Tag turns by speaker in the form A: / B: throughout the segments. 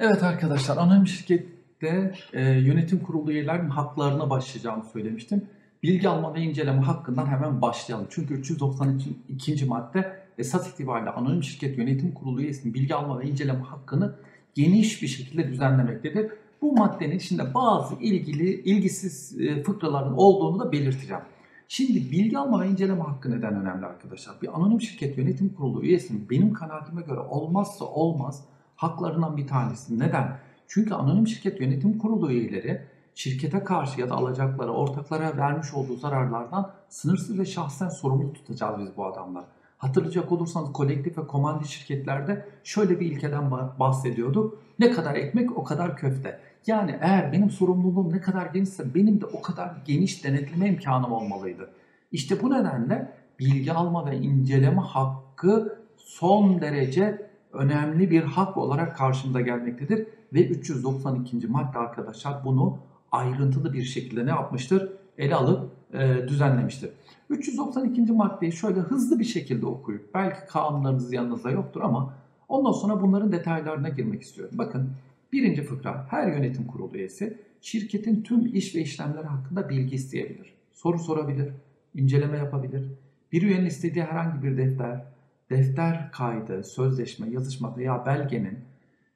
A: Evet arkadaşlar anonim şirkette e, yönetim kurulu üyelerinin haklarına başlayacağımı söylemiştim. Bilgi alma ve inceleme hakkından hemen başlayalım. Çünkü 392. madde esas itibariyle anonim şirket yönetim kurulu üyesinin bilgi alma ve inceleme hakkını geniş bir şekilde düzenlemektedir. Bu maddenin içinde bazı ilgili ilgisiz e, fıkraların olduğunu da belirteceğim. Şimdi bilgi alma ve inceleme hakkı neden önemli arkadaşlar? Bir anonim şirket yönetim kurulu üyesinin benim kanaatime göre olmazsa olmaz haklarından bir tanesi. Neden? Çünkü anonim şirket yönetim kurulu üyeleri şirkete karşı ya da alacaklara, ortaklara vermiş olduğu zararlardan sınırsız ve şahsen sorumlu tutacağız biz bu adamlar. Hatırlayacak olursanız kolektif ve komandi şirketlerde şöyle bir ilkeden bahsediyorduk. Ne kadar ekmek o kadar köfte. Yani eğer benim sorumluluğum ne kadar genişse benim de o kadar geniş denetleme imkanım olmalıydı. İşte bu nedenle bilgi alma ve inceleme hakkı son derece önemli bir hak olarak karşımıza gelmektedir. Ve 392. madde arkadaşlar bunu ayrıntılı bir şekilde ne yapmıştır? Ele alıp e, düzenlemiştir. 392. maddeyi şöyle hızlı bir şekilde okuyup belki kanunlarınız yanınızda yoktur ama ondan sonra bunların detaylarına girmek istiyorum. Bakın birinci fıkra her yönetim kurulu üyesi şirketin tüm iş ve işlemleri hakkında bilgi isteyebilir. Soru sorabilir, inceleme yapabilir. Bir üyenin istediği herhangi bir defter, defter kaydı, sözleşme, yazışma veya belgenin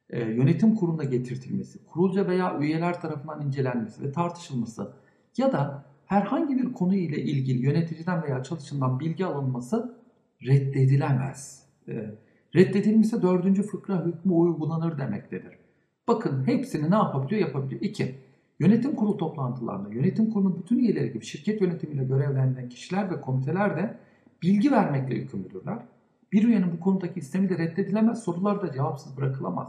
A: e, yönetim kuruluna getirtilmesi, kurulca veya üyeler tarafından incelenmesi ve tartışılması ya da herhangi bir konu ile ilgili yöneticiden veya çalışandan bilgi alınması reddedilemez. E, reddedilmişse dördüncü fıkra hükmü uygulanır demektedir. Bakın hepsini ne yapabiliyor? Yapabiliyor. İki, yönetim kurulu toplantılarında yönetim kurulunun bütün üyeleri gibi şirket yönetimiyle görevlendirilen kişiler ve komiteler de bilgi vermekle yükümlüdürler. Bir üyenin bu konudaki istemi de reddedilemez, sorular da cevapsız bırakılamaz.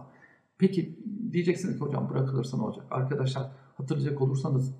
A: Peki diyeceksiniz ki hocam bırakılırsa ne olacak? Arkadaşlar hatırlayacak olursanız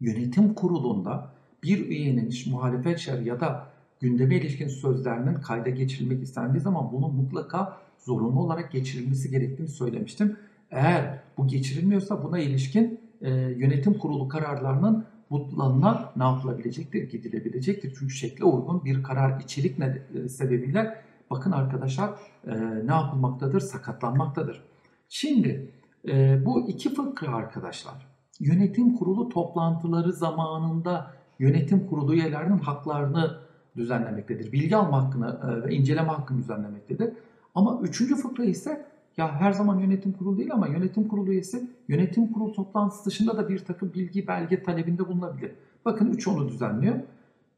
A: yönetim kurulunda bir üyenin muhalefet şer ya da gündeme ilişkin sözlerinin kayda geçirilmek istendiği zaman bunun mutlaka zorunlu olarak geçirilmesi gerektiğini söylemiştim. Eğer bu geçirilmiyorsa buna ilişkin e, yönetim kurulu kararlarının butlanına ne yapılabilecektir? Gidilebilecektir. Çünkü şekle uygun bir karar içerik e, sebebiyle bakın arkadaşlar e, ne yapılmaktadır? Sakatlanmaktadır. Şimdi e, bu iki fıkra arkadaşlar yönetim kurulu toplantıları zamanında yönetim kurulu üyelerinin haklarını düzenlemektedir. Bilgi alma hakkını e, ve inceleme hakkını düzenlemektedir. Ama üçüncü fıkra ise ya her zaman yönetim kurulu değil ama yönetim kurulu üyesi yönetim kurulu toplantısı dışında da bir takım bilgi belge talebinde bulunabilir. Bakın üç onu düzenliyor.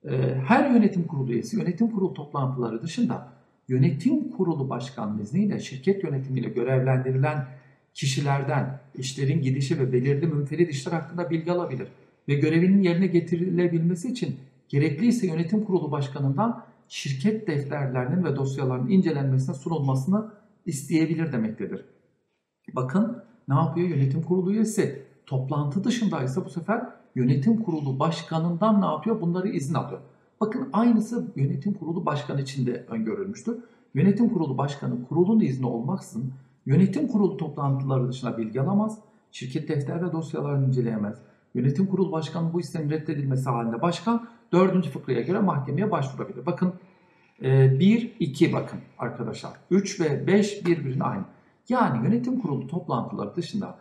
A: E, her yönetim kurulu üyesi yönetim kurulu toplantıları dışında yönetim kurulu başkan izniyle şirket yönetimiyle görevlendirilen kişilerden işlerin gidişi ve belirli münferit işler hakkında bilgi alabilir ve görevinin yerine getirilebilmesi için gerekliyse yönetim kurulu başkanından şirket defterlerinin ve dosyaların incelenmesine sunulmasını isteyebilir demektedir. Bakın ne yapıyor yönetim kurulu üyesi? Toplantı dışındaysa bu sefer yönetim kurulu başkanından ne yapıyor? Bunları izin alıyor. Bakın aynısı yönetim kurulu başkanı için de öngörülmüştür. Yönetim kurulu başkanı kurulun izni olmaksızın yönetim kurulu toplantıları dışında bilgi alamaz, şirket defter ve dosyalarını inceleyemez. Yönetim kurulu başkanı bu istemin reddedilmesi halinde başkan 4. fıkraya göre mahkemeye başvurabilir. Bakın 1, e, 2 bakın arkadaşlar. 3 ve 5 birbirine aynı. Yani yönetim kurulu toplantıları dışında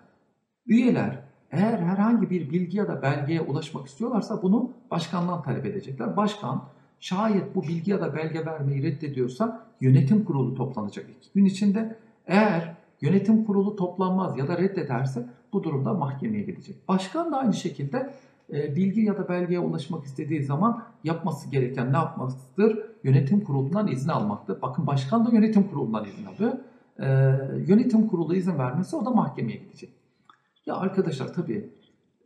A: üyeler eğer herhangi bir bilgi ya da belgeye ulaşmak istiyorlarsa bunu başkandan talep edecekler. Başkan şayet bu bilgi ya da belge vermeyi reddediyorsa yönetim kurulu toplanacak iki gün içinde. Eğer yönetim kurulu toplanmaz ya da reddederse bu durumda mahkemeye gidecek. Başkan da aynı şekilde e, bilgi ya da belgeye ulaşmak istediği zaman yapması gereken ne yapmasıdır? Yönetim kurulundan izin almaktır. Bakın başkan da yönetim kurulundan izin alıyor. E, yönetim kurulu izin vermesi o da mahkemeye gidecek. Ya arkadaşlar tabii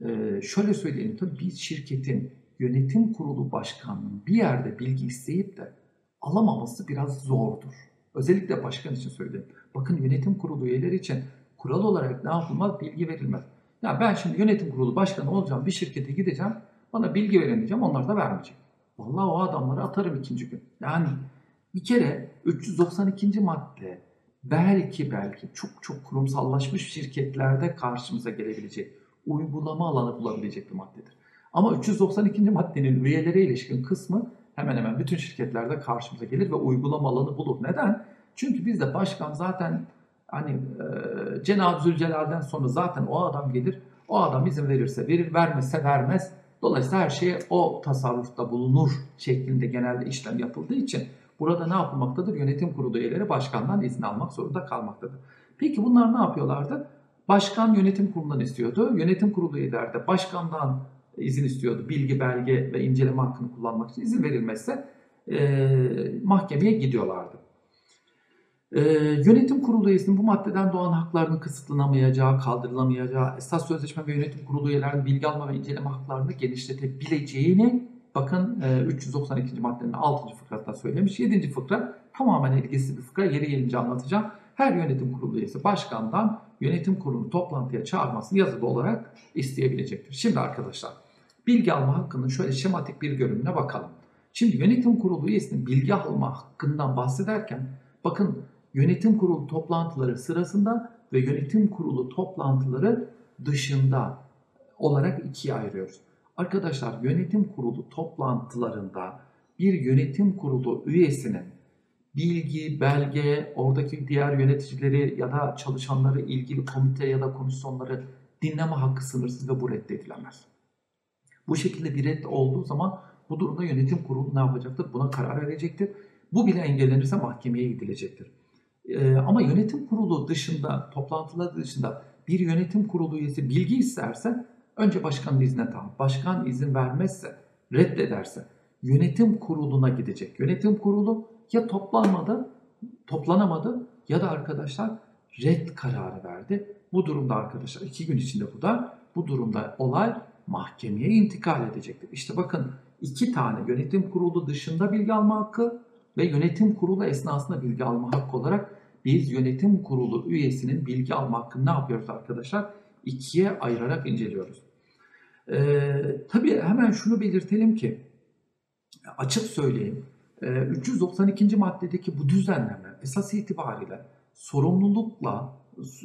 A: e, şöyle söyleyelim tabii bir şirketin yönetim kurulu başkanının bir yerde bilgi isteyip de alamaması biraz zordur. Özellikle başkan için söyleyeyim. Bakın yönetim kurulu üyeleri için kural olarak ne yapılmaz? Bilgi verilmez. Ya ben şimdi yönetim kurulu başkanı olacağım, bir şirkete gideceğim, bana bilgi verin diyeceğim, onlar da vermeyecek. Vallahi o adamları atarım ikinci gün. Yani bir kere 392. madde belki belki çok çok kurumsallaşmış şirketlerde karşımıza gelebilecek, uygulama alanı bulabilecek bir maddedir. Ama 392. maddenin üyelere ilişkin kısmı hemen hemen bütün şirketlerde karşımıza gelir ve uygulama alanı bulur. Neden? Çünkü bizde başkan zaten Hani e, Cenab-ı Zülcelal'den sonra zaten o adam gelir. O adam izin verirse verir, vermezse vermez. Dolayısıyla her şeye o tasarrufta bulunur şeklinde genelde işlem yapıldığı için burada ne yapılmaktadır? Yönetim kurulu üyeleri başkandan izin almak zorunda kalmaktadır. Peki bunlar ne yapıyorlardı? Başkan yönetim kurulundan istiyordu. Yönetim kurulu üyeleri de başkandan izin istiyordu. Bilgi, belge ve inceleme hakkını kullanmak için izin verilmezse e, mahkemeye gidiyorlardı. E, yönetim kurulu üyesinin bu maddeden doğan haklarının kısıtlanamayacağı, kaldırılamayacağı, esas sözleşme ve yönetim kurulu üyelerinin bilgi alma ve inceleme haklarını genişletebileceğini bakın e, 392. maddenin 6. fıkrasında söylemiş. 7. fıkra tamamen ilgisiz bir fıkra. Yeri gelince anlatacağım. Her yönetim kurulu üyesi başkandan yönetim kurulu toplantıya çağırmasını yazılı olarak isteyebilecektir. Şimdi arkadaşlar bilgi alma hakkının şöyle şematik bir görünümüne bakalım. Şimdi yönetim kurulu üyesinin bilgi alma hakkından bahsederken bakın yönetim kurulu toplantıları sırasında ve yönetim kurulu toplantıları dışında olarak ikiye ayırıyoruz. Arkadaşlar yönetim kurulu toplantılarında bir yönetim kurulu üyesinin bilgi, belge, oradaki diğer yöneticileri ya da çalışanları, ilgili komite ya da komisyonları dinleme hakkı sınırsız ve bu reddedilemez. Bu şekilde bir red olduğu zaman bu durumda yönetim kurulu ne yapacaktır? Buna karar verecektir. Bu bile engellenirse mahkemeye gidilecektir. Ama yönetim kurulu dışında, toplantılar dışında bir yönetim kurulu üyesi bilgi isterse önce başkanın iznine tamam. Başkan izin vermezse, reddederse yönetim kuruluna gidecek. Yönetim kurulu ya toplanmadı, toplanamadı ya da arkadaşlar red kararı verdi. Bu durumda arkadaşlar iki gün içinde bu da bu durumda olay mahkemeye intikal edecektir. İşte bakın iki tane yönetim kurulu dışında bilgi alma hakkı ve yönetim kurulu esnasında bilgi alma hakkı olarak biz yönetim kurulu üyesinin bilgi alma hakkını ne yapıyoruz arkadaşlar? İkiye ayırarak inceliyoruz. Ee, tabii hemen şunu belirtelim ki açık söyleyeyim 392. maddedeki bu düzenleme esas itibariyle sorumlulukla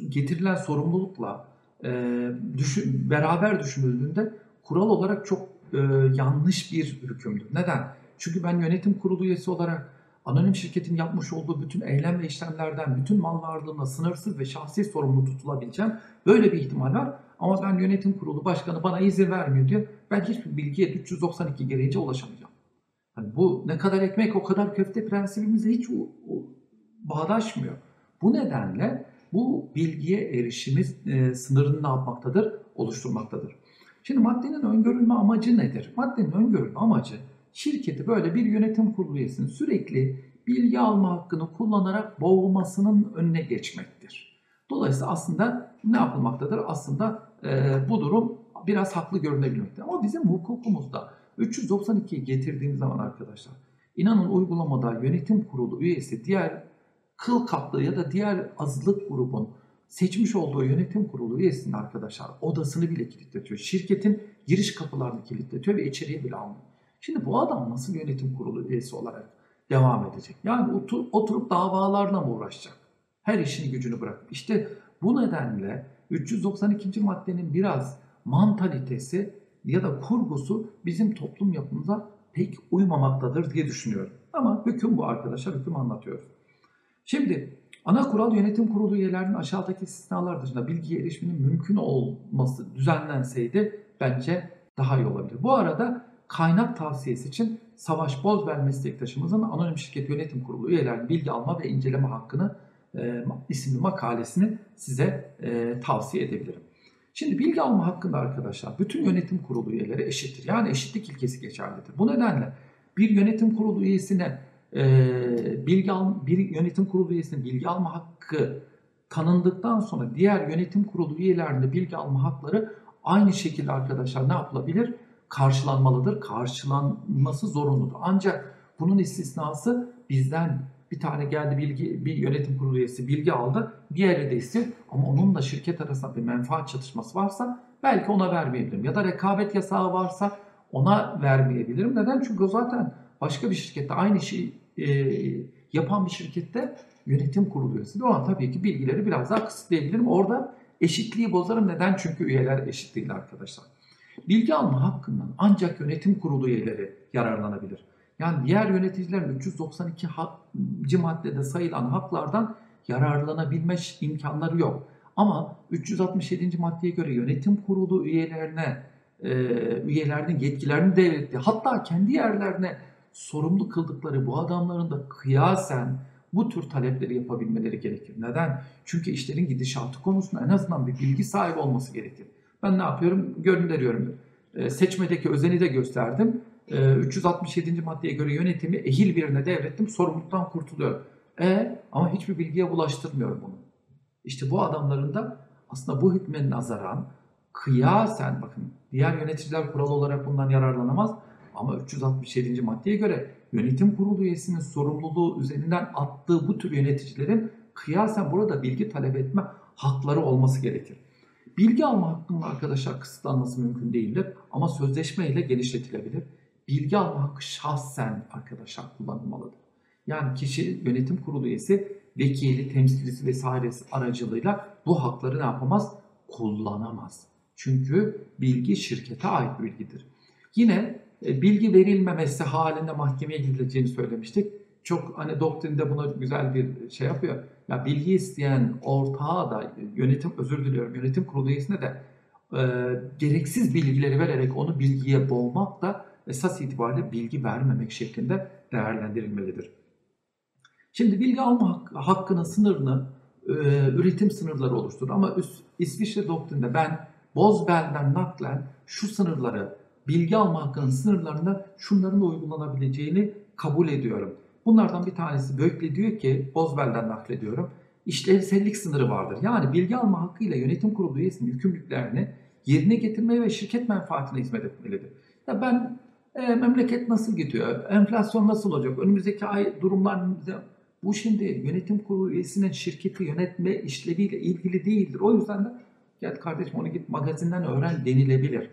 A: getirilen sorumlulukla e, düşün, beraber düşünüldüğünde kural olarak çok e, yanlış bir hükümdür. Neden? Çünkü ben yönetim kurulu üyesi olarak anonim şirketin yapmış olduğu bütün eylem ve işlemlerden, bütün mal varlığına sınırsız ve şahsi sorumlu tutulabileceğim. Böyle bir ihtimal var. Ama ben yönetim kurulu başkanı bana izin vermiyor diye ben hiçbir bilgiye 392 gereğince ulaşamayacağım. Yani bu ne kadar ekmek o kadar köfte prensibimizle hiç bağdaşmıyor. Bu nedenle bu bilgiye erişimiz e, sınırını ne yapmaktadır? Oluşturmaktadır. Şimdi maddenin öngörülme amacı nedir? Maddenin öngörülme amacı şirketi böyle bir yönetim kurulu üyesinin sürekli bilgi alma hakkını kullanarak boğulmasının önüne geçmektir. Dolayısıyla aslında ne yapılmaktadır? Aslında e, bu durum biraz haklı görünebilmektedir. Ama bizim hukukumuzda 392'yi getirdiğimiz zaman arkadaşlar inanın uygulamada yönetim kurulu üyesi diğer kıl kaplı ya da diğer azlık grubun seçmiş olduğu yönetim kurulu üyesinin arkadaşlar odasını bile kilitletiyor. Şirketin giriş kapılarını kilitletiyor ve içeriye bile almıyor. Şimdi bu adam nasıl yönetim kurulu üyesi olarak devam edecek? Yani otur, oturup davalarla mı uğraşacak? Her işini gücünü bırakıp. İşte bu nedenle 392. maddenin biraz mantalitesi ya da kurgusu bizim toplum yapımıza pek uymamaktadır diye düşünüyorum. Ama hüküm bu arkadaşlar, hüküm anlatıyoruz. Şimdi ana kural yönetim kurulu üyelerinin aşağıdaki istisnalar dışında bilgiye erişiminin mümkün olması düzenlenseydi bence daha iyi olabilir. Bu arada kaynak tavsiyesi için Savaş Bozber meslektaşımızın anonim şirket yönetim kurulu üyelerinin bilgi alma ve inceleme hakkını e, isimli makalesini size e, tavsiye edebilirim. Şimdi bilgi alma hakkında arkadaşlar bütün yönetim kurulu üyeleri eşittir. Yani eşitlik ilkesi geçerlidir. Bu nedenle bir yönetim kurulu üyesine e, bilgi al, bir yönetim kurulu üyesinin bilgi alma hakkı tanındıktan sonra diğer yönetim kurulu üyelerinde bilgi alma hakları aynı şekilde arkadaşlar ne yapılabilir? Karşılanmalıdır. Karşılanması zorunludur. Ancak bunun istisnası bizden bir tane geldi bilgi bir yönetim kurulu üyesi bilgi aldı. Diğeri de istiyor ama onun da şirket arasında bir menfaat çatışması varsa belki ona vermeyebilirim. Ya da rekabet yasağı varsa ona vermeyebilirim. Neden? Çünkü o zaten başka bir şirkette aynı şeyi e, yapan bir şirkette yönetim kurulu üyesi. O an tabii ki bilgileri biraz daha kısıtlayabilirim. Orada eşitliği bozarım. Neden? Çünkü üyeler eşit değil arkadaşlar. Bilgi alma hakkından ancak yönetim kurulu üyeleri yararlanabilir. Yani diğer yöneticilerin 392. maddede sayılan haklardan yararlanabilme imkanları yok. Ama 367. maddeye göre yönetim kurulu üyelerine e, üyelerinin yetkilerini devretti. Hatta kendi yerlerine sorumlu kıldıkları bu adamların da kıyasen bu tür talepleri yapabilmeleri gerekir. Neden? Çünkü işlerin gidişatı konusunda en azından bir bilgi sahibi olması gerekir. Ben ne yapıyorum? Gönderiyorum. E, seçmedeki özeni de gösterdim. E, 367. maddeye göre yönetimi ehil birine devrettim. Sorumluluktan kurtuluyorum. E, ama hiçbir bilgiye bulaştırmıyorum bunu. İşte bu adamların da aslında bu hükme nazaran kıyasen bakın diğer yöneticiler kural olarak bundan yararlanamaz ama 367. maddeye göre yönetim kurulu üyesinin sorumluluğu üzerinden attığı bu tür yöneticilerin kıyasen burada bilgi talep etme hakları olması gerekir. Bilgi alma hakkının arkadaşlar kısıtlanması mümkün değildir ama sözleşme ile genişletilebilir. Bilgi alma hakkı şahsen arkadaşlar kullanılmalıdır. Yani kişi yönetim kurulu üyesi vekili, temsilcisi vesairesi aracılığıyla bu hakları ne yapamaz? Kullanamaz. Çünkü bilgi şirkete ait bilgidir. Yine e, bilgi verilmemesi halinde mahkemeye gidileceğini söylemiştik. Çok hani doktrinde buna güzel bir şey yapıyor. Ya bilgi isteyen ortağa da yönetim özür diliyorum yönetim kurulu üyesine de e, gereksiz bilgileri vererek onu bilgiye boğmak da esas itibariyle bilgi vermemek şeklinde değerlendirilmelidir. Şimdi bilgi alma hakkının sınırını e, üretim sınırları oluşturur. Ama İsviçre doktrinde ben Bozbel'den naklen şu sınırları, bilgi alma hakkının sınırlarında şunların uygulanabileceğini kabul ediyorum. Bunlardan bir tanesi Bökle diyor ki, Bozbel'den naklediyorum, işlevsellik sınırı vardır. Yani bilgi alma hakkıyla yönetim kurulu üyesinin yükümlülüklerini yerine getirmeye ve şirket menfaatine hizmet etmelidir. Ya ben e, memleket nasıl gidiyor, enflasyon nasıl olacak, önümüzdeki ay durumlar bu şimdi yönetim kurulu üyesinin şirketi yönetme işleviyle ilgili değildir. O yüzden de gel kardeşim onu git magazinden öğren denilebilir.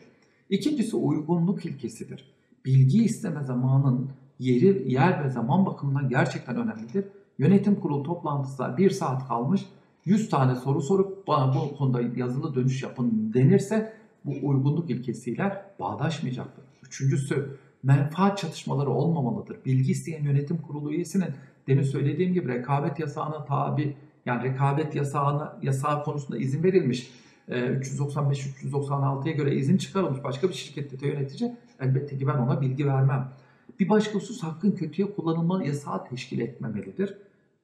A: İkincisi uygunluk ilkesidir. Bilgi isteme zamanın yeri, yer ve zaman bakımından gerçekten önemlidir. Yönetim kurulu toplantısına bir saat kalmış 100 tane soru sorup bana bu konuda yazılı dönüş yapın denirse bu uygunluk ilkesiyle bağdaşmayacaktır. Üçüncüsü menfaat çatışmaları olmamalıdır. Bilgi isteyen yönetim kurulu üyesinin demin söylediğim gibi rekabet yasağına tabi yani rekabet yasağına yasağı konusunda izin verilmiş. 395-396'ya ee, göre izin çıkarılmış başka bir şirkette yönetici elbette ki ben ona bilgi vermem. Bir başka husus hakkın kötüye kullanılma yasağı teşkil etmemelidir.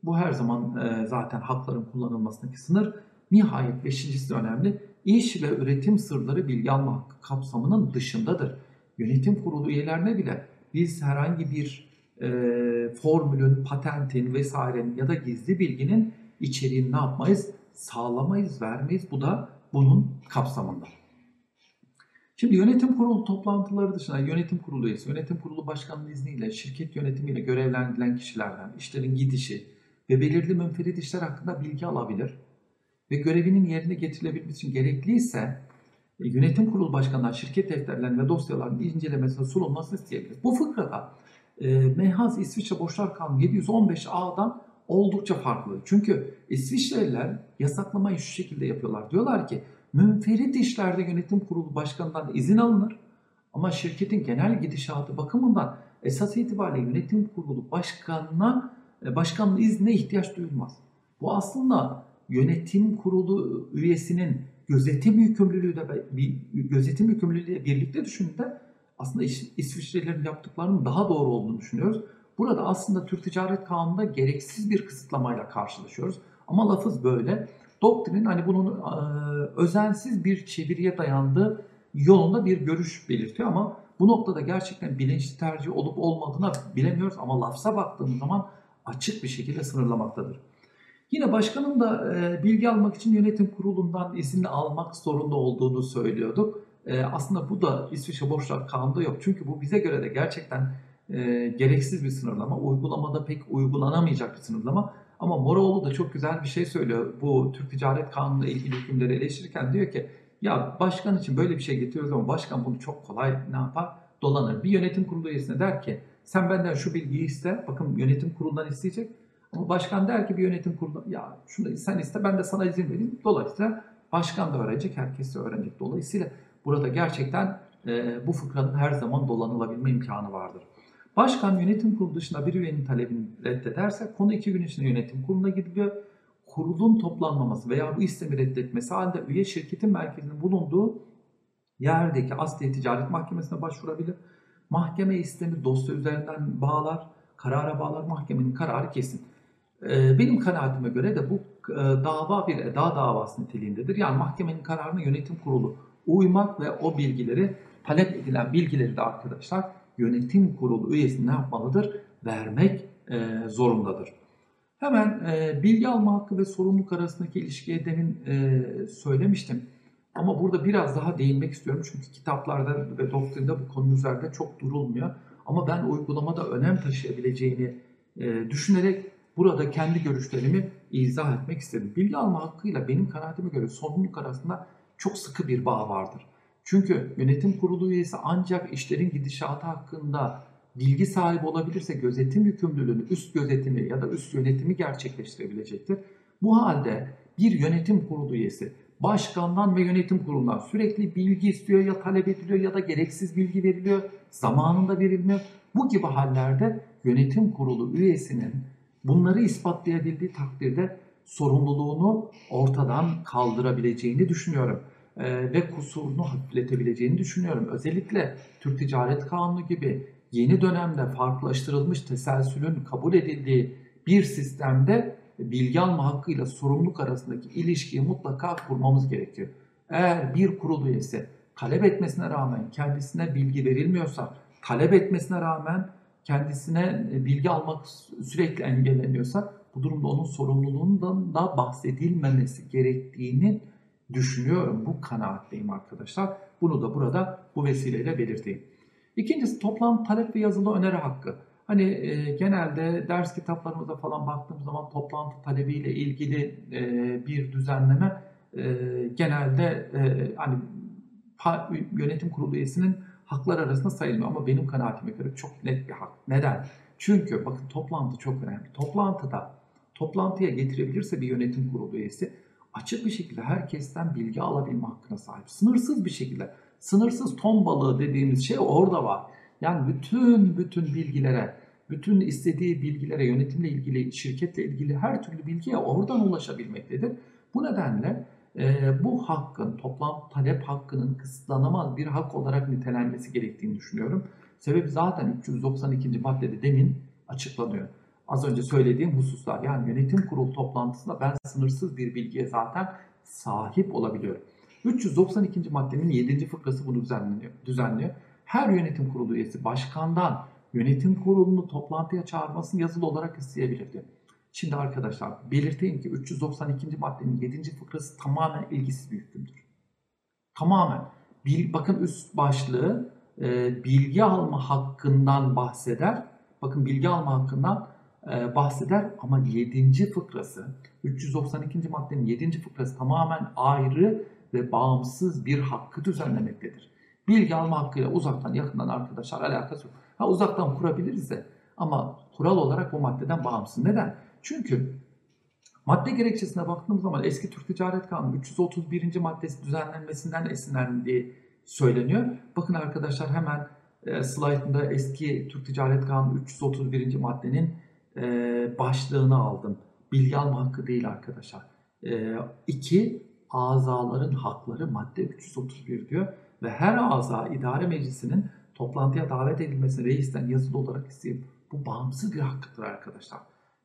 A: Bu her zaman e, zaten hakların kullanılmasındaki sınır. Nihayet beşincisi de önemli. İş ve üretim sırları bilgi alma hakkı kapsamının dışındadır. Yönetim kurulu üyelerine bile biz herhangi bir e, formülün, patentin vesairenin ya da gizli bilginin içeriğini ne yapmayız? Sağlamayız, vermeyiz. Bu da bunun kapsamında. Şimdi yönetim kurulu toplantıları dışında yönetim kurulu üyesi, yönetim kurulu başkanının izniyle, şirket yönetimiyle görevlendirilen kişilerden işlerin gidişi ve belirli münferit işler hakkında bilgi alabilir ve görevinin yerine getirilebilmesi için gerekliyse e, yönetim kurulu başkanından şirket defterlerinin ve dosyaların incelemesine sunulmasını isteyebilir. Bu fıkrada e, Mehaz İsviçre Borçlar Kanunu 715A'dan oldukça farklı. Çünkü İsviçreliler yasaklamayı şu şekilde yapıyorlar. Diyorlar ki münferit işlerde yönetim kurulu başkanından izin alınır ama şirketin genel gidişatı bakımından esas itibariyle yönetim kurulu başkanına e, başkanın iznine ihtiyaç duyulmaz. Bu aslında yönetim kurulu üyesinin gözetim yükümlülüğü de bir gözetim yükümlülüğü birlikte düşündüğünde aslında İsviçrelilerin yaptıklarının daha doğru olduğunu düşünüyoruz. Burada aslında Türk Ticaret Kanunu'nda gereksiz bir kısıtlamayla karşılaşıyoruz. Ama lafız böyle. Doktrin hani bunun e, özensiz bir çeviriye dayandığı yolunda bir görüş belirtiyor ama bu noktada gerçekten bilinçli tercih olup olmadığını bilemiyoruz ama lafza baktığımız zaman açık bir şekilde sınırlamaktadır. Yine başkanın da e, bilgi almak için yönetim kurulundan izin almak zorunda olduğunu söylüyorduk. E, aslında bu da İsviçre Borçlar Kanunu'da yok. Çünkü bu bize göre de gerçekten gereksiz bir sınırlama. Uygulamada pek uygulanamayacak bir sınırlama. Ama Moroğlu da çok güzel bir şey söylüyor. Bu Türk Ticaret Kanunu ile ilgili hükümleri eleştirirken diyor ki ya başkan için böyle bir şey getiriyoruz ama başkan bunu çok kolay ne yapar? Dolanır. Bir yönetim kurulu üyesine der ki sen benden şu bilgiyi iste. Bakın yönetim kurulundan isteyecek. Ama başkan der ki bir yönetim kurulu ya şunu sen iste ben de sana izin vereyim. Dolayısıyla başkan da öğrenecek, herkes de öğrenecek. Dolayısıyla burada gerçekten e, bu fıkranın her zaman dolanılabilme imkanı vardır. Başkan yönetim kurulu dışında bir üyenin talebini reddederse konu iki gün içinde yönetim kuruluna gidiliyor. kurulun toplanmaması veya bu istemi reddetmesi halinde üye şirketin merkezinin bulunduğu yerdeki Asliye Ticaret Mahkemesi'ne başvurabilir. Mahkeme istemi dosya üzerinden bağlar, karara bağlar, mahkemenin kararı kesin. Ee, benim kanaatime göre de bu e, dava bir eda davası niteliğindedir. Yani mahkemenin kararına yönetim kurulu uymak ve o bilgileri talep edilen bilgileri de arkadaşlar yönetim kurulu üyesi ne yapmalıdır? Vermek e, zorundadır. Hemen e, bilgi alma hakkı ve sorumluluk arasındaki ilişkiye demin e, söylemiştim. Ama burada biraz daha değinmek istiyorum çünkü kitaplarda ve doktrinde bu konu üzerinde çok durulmuyor. Ama ben uygulamada önem taşıyabileceğini e, düşünerek burada kendi görüşlerimi izah etmek istedim. Bilgi alma hakkıyla benim kanaatime göre sorumluluk arasında çok sıkı bir bağ vardır. Çünkü yönetim kurulu üyesi ancak işlerin gidişatı hakkında bilgi sahibi olabilirse gözetim yükümlülüğünü üst gözetimi ya da üst yönetimi gerçekleştirebilecektir. Bu halde bir yönetim kurulu üyesi başkandan ve yönetim kurulundan sürekli bilgi istiyor ya talep ediliyor ya da gereksiz bilgi veriliyor, zamanında verilmiyor. Bu gibi hallerde yönetim kurulu üyesinin bunları ispatlayabildiği takdirde sorumluluğunu ortadan kaldırabileceğini düşünüyorum ee, ve kusurunu hafifletebileceğini düşünüyorum. Özellikle Türk Ticaret Kanunu gibi yeni dönemde farklılaştırılmış teselsülün kabul edildiği bir sistemde bilgi alma hakkıyla sorumluluk arasındaki ilişkiyi mutlaka kurmamız gerekiyor. Eğer bir kurul üyesi talep etmesine rağmen kendisine bilgi verilmiyorsa, talep etmesine rağmen kendisine bilgi almak sürekli engelleniyorsa bu durumda onun sorumluluğundan da bahsedilmemesi gerektiğini düşünüyorum. Bu kanaatteyim arkadaşlar. Bunu da burada bu vesileyle belirteyim. İkincisi toplam talep ve yazılı öneri hakkı. Hani e, genelde ders kitaplarımıza falan baktığımız zaman toplantı talebiyle ilgili e, bir düzenleme e, genelde e, hani pa, yönetim kurulu üyesinin haklar arasında sayılmıyor ama benim kanaatime göre çok net bir hak. Neden? Çünkü bakın toplantı çok önemli. Toplantıda toplantıya getirebilirse bir yönetim kurulu üyesi açık bir şekilde herkesten bilgi alabilme hakkına sahip. Sınırsız bir şekilde. Sınırsız ton balığı dediğimiz şey orada var. Yani bütün bütün bilgilere, bütün istediği bilgilere, yönetimle ilgili, şirketle ilgili her türlü bilgiye oradan ulaşabilmektedir. Bu nedenle e, bu hakkın, toplam talep hakkının kısıtlanamaz bir hak olarak nitelenmesi gerektiğini düşünüyorum. Sebebi zaten 392. maddede demin açıklanıyor. Az önce söylediğim hususlar yani yönetim kurulu toplantısında ben sınırsız bir bilgiye zaten sahip olabiliyorum. 392. maddenin 7. fıkrası bunu düzenliyor. düzenliyor. Her yönetim kurulu üyesi başkandan yönetim kurulunu toplantıya çağırmasını yazılı olarak isteyebilirdi. Şimdi arkadaşlar belirteyim ki 392. maddenin 7. fıkrası tamamen ilgisiz bir hükümdür. Tamamen. Bil, bakın üst başlığı e, bilgi alma hakkından bahseder. Bakın bilgi alma hakkından bahseder ama 7. fıkrası 392. maddenin 7. fıkrası tamamen ayrı ve bağımsız bir hakkı düzenlemektedir. Bilgi alma hakkıyla uzaktan yakından arkadaşlar alakası yok. Ha uzaktan kurabiliriz de ama kural olarak bu maddeden bağımsız. Neden? Çünkü madde gerekçesine baktığımız zaman eski Türk Ticaret Kanunu 331. maddesi düzenlenmesinden esinlendiği söyleniyor. Bakın arkadaşlar hemen e, slaytında eski Türk Ticaret Kanunu 331. maddenin e, başlığını aldım. Bilgi alma hakkı değil arkadaşlar. E, iki, azaların hakları madde 331 diyor ve her aza idare meclisinin toplantıya davet edilmesini reisten yazılı olarak isteyip bu bağımsız bir hakkıdır arkadaşlar.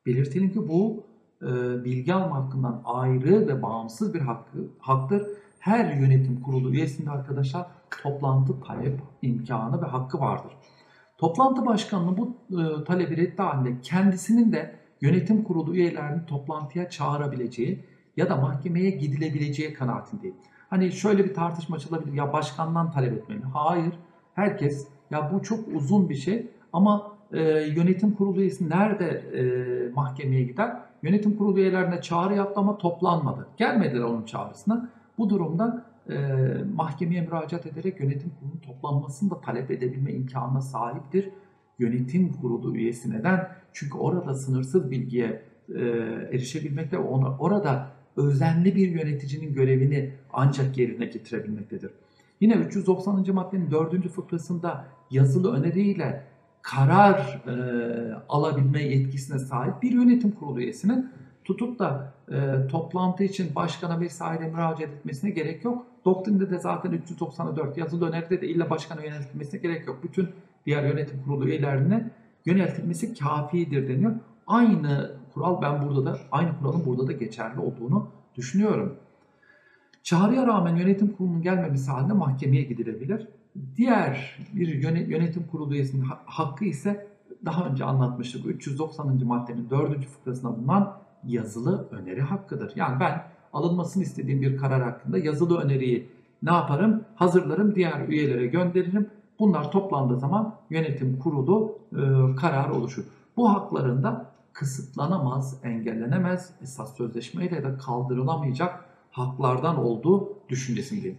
A: Belirtelim ki bu e, bilgi alma hakkından ayrı ve bağımsız bir hakkı, haktır. Her yönetim kurulu üyesinde arkadaşlar toplantı talep imkanı ve hakkı vardır. Toplantı başkanının bu e, talebi reddi halinde kendisinin de yönetim kurulu üyelerini toplantıya çağırabileceği ya da mahkemeye gidilebileceği kanaatindeyim. Hani şöyle bir tartışma açılabilir ya başkandan talep etmeli. Hayır. Herkes ya bu çok uzun bir şey ama e, yönetim kurulu üyesi nerede e, mahkemeye gider? Yönetim kurulu üyelerine çağrı yaptı ama toplanmadı. Gelmediler onun çağrısına. Bu durumda e, mahkemeye müracaat ederek yönetim kurulunun toplanmasını da talep edebilme imkanına sahiptir. Yönetim kurulu üyesi neden? Çünkü orada sınırsız bilgiye e, erişebilmekte ona, orada özenli bir yöneticinin görevini ancak yerine getirebilmektedir. Yine 390. maddenin 4. fıkrasında yazılı öneriyle karar e, alabilme yetkisine sahip bir yönetim kurulu üyesinin tutup da e, toplantı için başkana vesaire müracaat etmesine gerek yok. Doktrinde de zaten 394 yazılı öneride de illa başkana yöneltilmesine gerek yok. Bütün diğer yönetim kurulu üyelerine yöneltilmesi kafidir deniyor. Aynı kural ben burada da aynı kuralın burada da geçerli olduğunu düşünüyorum. Çağrıya rağmen yönetim kurulunun gelmemesi halinde mahkemeye gidilebilir. Diğer bir yönetim kurulu üyesinin hakkı ise daha önce anlatmıştık 390. maddenin 4. fıkrasına bulunan yazılı öneri hakkıdır. Yani ben alınmasını istediğim bir karar hakkında yazılı öneriyi ne yaparım? Hazırlarım, diğer üyelere gönderirim. Bunlar toplandığı zaman yönetim kurulu e, kararı oluşur. Bu haklarında kısıtlanamaz, engellenemez, esas sözleşmeyle de kaldırılamayacak haklardan olduğu düşüncesindeyim.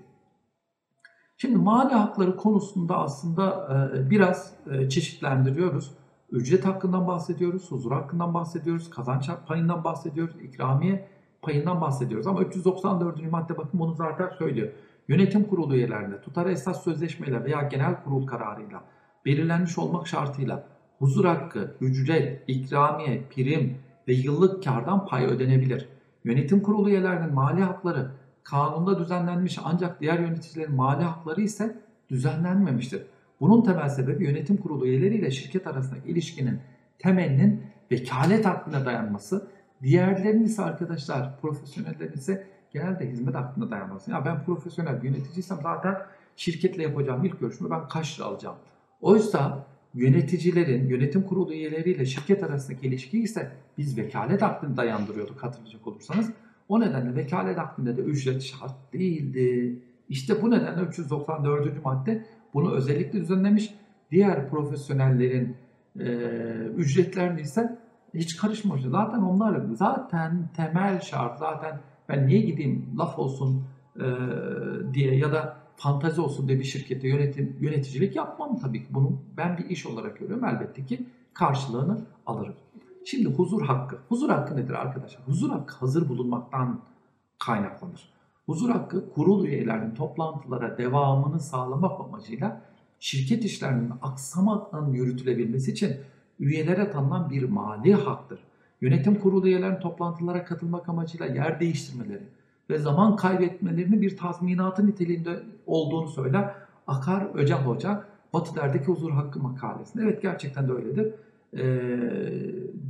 A: Şimdi mali hakları konusunda aslında e, biraz e, çeşitlendiriyoruz. Ücret hakkından bahsediyoruz, huzur hakkından bahsediyoruz, kazanç payından bahsediyoruz, ikramiye payından bahsediyoruz. Ama 394. madde bakın bunu zaten söylüyor. Yönetim kurulu üyelerinde tutar esas sözleşmeyle veya genel kurul kararıyla belirlenmiş olmak şartıyla huzur hakkı, ücret, ikramiye, prim ve yıllık kardan pay ödenebilir. Yönetim kurulu üyelerinin mali hakları kanunda düzenlenmiş ancak diğer yöneticilerin mali hakları ise düzenlenmemiştir. Bunun temel sebebi yönetim kurulu üyeleriyle şirket arasındaki ilişkinin temelinin vekalet hakkına dayanması. Diğerlerinin ise arkadaşlar profesyonellerin ise genelde hizmet hakkında dayanması. Ya ben profesyonel bir yöneticiysem zaten şirketle yapacağım ilk görüşme ben kaç lira alacağım. Oysa yöneticilerin, yönetim kurulu üyeleriyle şirket arasındaki ilişki ise biz vekalet hakkını dayandırıyorduk hatırlayacak olursanız. O nedenle vekalet hakkında da ücret şart değildi. İşte bu nedenle 394. madde bunu özellikle düzenlemiş. Diğer profesyonellerin e, ücretlerini ise hiç karışmamış. Zaten onlar zaten temel şart. Zaten ben niye gideyim laf olsun e, diye ya da fantazi olsun diye bir şirkette yönetim, yöneticilik yapmam tabii ki. Bunu ben bir iş olarak görüyorum. Elbette ki karşılığını alırım. Şimdi huzur hakkı. Huzur hakkı nedir arkadaşlar? Huzur hakkı hazır bulunmaktan kaynaklanır. Huzur hakkı kurul üyelerinin toplantılara devamını sağlamak amacıyla şirket işlerinin aksamadan yürütülebilmesi için üyelere tanınan bir mali haktır. Yönetim kurulu üyelerinin toplantılara katılmak amacıyla yer değiştirmeleri ve zaman kaybetmelerinin bir tazminatı niteliğinde olduğunu söyler Akar Öcal Hoca Batı Der'deki huzur hakkı makalesinde. Evet gerçekten de öyledir. Ee,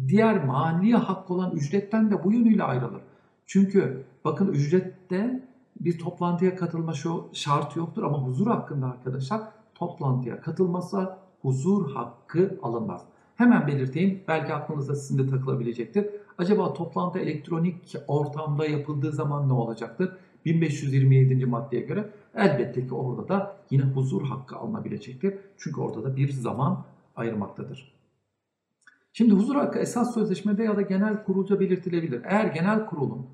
A: diğer mali hak olan ücretten de bu yönüyle ayrılır. Çünkü bakın ücrette bir toplantıya katılma şu şartı yoktur ama huzur hakkında arkadaşlar toplantıya katılmazsa huzur hakkı alınmaz. Hemen belirteyim belki aklınızda sizin de takılabilecektir. Acaba toplantı elektronik ortamda yapıldığı zaman ne olacaktır? 1527. maddeye göre elbette ki orada da yine huzur hakkı alınabilecektir. Çünkü orada da bir zaman ayırmaktadır. Şimdi huzur hakkı esas sözleşmede ya da genel kurulca belirtilebilir. Eğer genel kurulun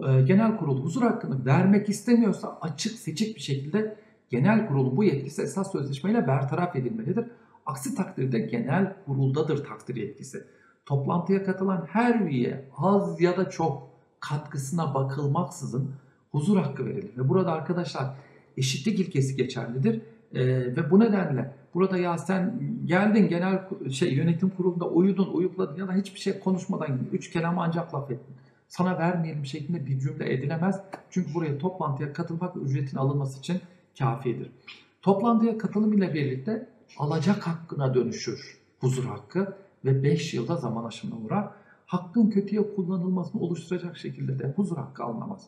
A: e, genel kurul huzur hakkını vermek istemiyorsa açık seçik bir şekilde genel kurulun bu yetkisi esas sözleşmeyle bertaraf edilmelidir. Aksi takdirde genel kuruldadır takdir yetkisi. Toplantıya katılan her üye az ya da çok katkısına bakılmaksızın huzur hakkı verilir. Ve burada arkadaşlar eşitlik ilkesi geçerlidir. Ee, ve bu nedenle burada ya sen geldin genel şey yönetim kurulunda uyudun, uyukladın ya da hiçbir şey konuşmadan üç kelam ancak laf ettin. Sana vermeyelim şeklinde bir cümle edilemez. Çünkü buraya toplantıya katılmak ve ücretin alınması için kafidir. Toplantıya katılım ile birlikte alacak hakkına dönüşür huzur hakkı ve 5 yılda zaman aşımına uğrar. Hakkın kötüye kullanılmasını oluşturacak şekilde de huzur hakkı alınamaz.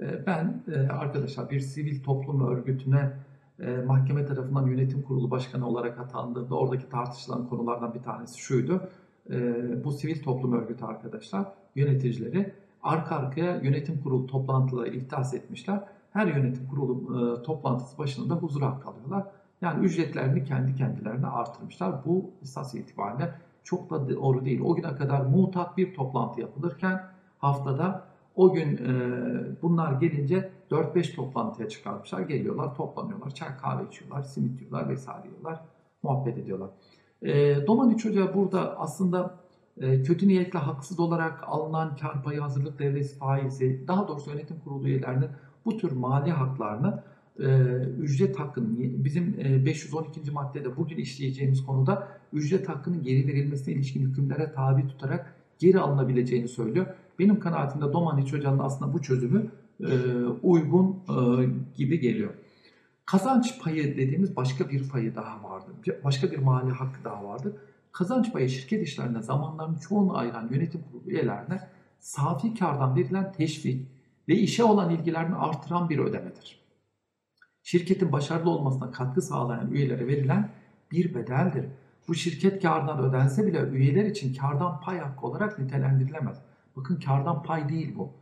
A: Ee, ben e, arkadaşlar bir sivil toplum örgütüne e, mahkeme tarafından yönetim kurulu başkanı olarak atandığımda oradaki tartışılan konulardan bir tanesi şuydu. E, bu sivil toplum örgütü arkadaşlar yöneticileri arka arkaya yönetim kurulu toplantıları ihtas etmişler. Her yönetim kurulu toplantısı başında huzur hakkı alıyorlar. Yani ücretlerini kendi kendilerine artırmışlar. Bu esas itibariyle çok da doğru değil. O güne kadar mutat bir toplantı yapılırken haftada o gün e, bunlar gelince 4-5 toplantıya çıkarmışlar. Geliyorlar, toplanıyorlar, çay kahve içiyorlar, simit yiyorlar vesaire yiyorlar, muhabbet ediyorlar. E, Domaniç Hoca burada aslında e, kötü niyetle haksız olarak alınan kar payı hazırlık devresi faizi, daha doğrusu yönetim kurulu üyelerinin bu tür mali haklarını e, ücret hakkının bizim e, 512. maddede bugün işleyeceğimiz konuda ücret hakkının geri verilmesine ilişkin hükümlere tabi tutarak geri alınabileceğini söylüyor. Benim kanaatimde Domaniç Hoca'nın aslında bu çözümü e, uygun e, gibi geliyor. Kazanç payı dediğimiz başka bir payı daha vardır. Başka bir mali hakkı daha vardır. Kazanç payı şirket işlerinde zamanların çoğunu ayıran yönetim kurulu üyelerine safi kardan verilen teşvik ve işe olan ilgilerini artıran bir ödemedir. Şirketin başarılı olmasına katkı sağlayan üyelere verilen bir bedeldir. Bu şirket kardan ödense bile üyeler için kardan pay hakkı olarak nitelendirilemez. Bakın kardan pay değil bu.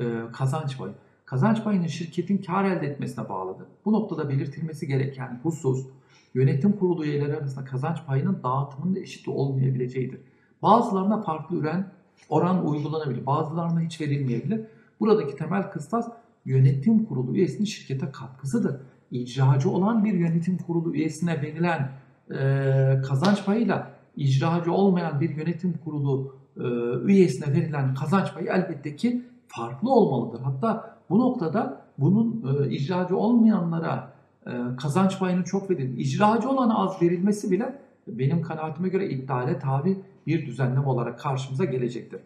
A: Ee, kazanç payı. Kazanç payının şirketin kar elde etmesine bağlıdır. Bu noktada belirtilmesi gereken husus yönetim kurulu üyeleri arasında kazanç payının dağıtımında eşit olmayabileceğidir. Bazılarına farklı üren oran uygulanabilir, bazılarına hiç verilmeyebilir. Buradaki temel kıstas yönetim kurulu üyesinin şirkete katkısıdır. İcracı olan bir yönetim kurulu üyesine verilen e, kazanç payıyla icracı olmayan bir yönetim kurulu e, üyesine verilen kazanç payı elbette ki farklı olmalıdır. Hatta bu noktada bunun e, icracı olmayanlara e, kazanç payının çok verilir. İcracı olana az verilmesi bile benim kanaatime göre iptale tabi bir düzenleme olarak karşımıza gelecektir.